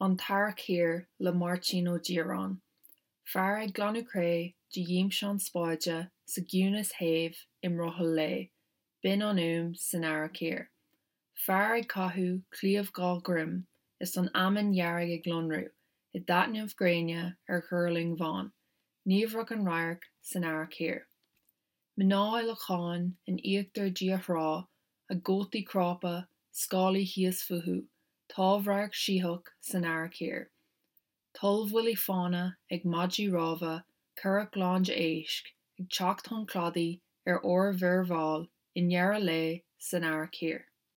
an tarcéir le Giron. Fear ag glanúré de dhéim seán spáide sa gúnas taobh im rothil lé, bin an úm san aircéir. Fear ag cathú clíomh gá grim is an ammanhearraigh ag glonrú, i datneamh gréine ar chuirling bháin, níomhrach an rairc san aircéir. Mná le cháin in íochttar diathrá a ggótaí crápa scálaí thíos futhú, táhhraag siíthach san aircéir. Tolmhhuií fána ag madú ráha chuach láinge éisic ag teachton chládaí ar ó bhirháil inhearra lé san aircéir.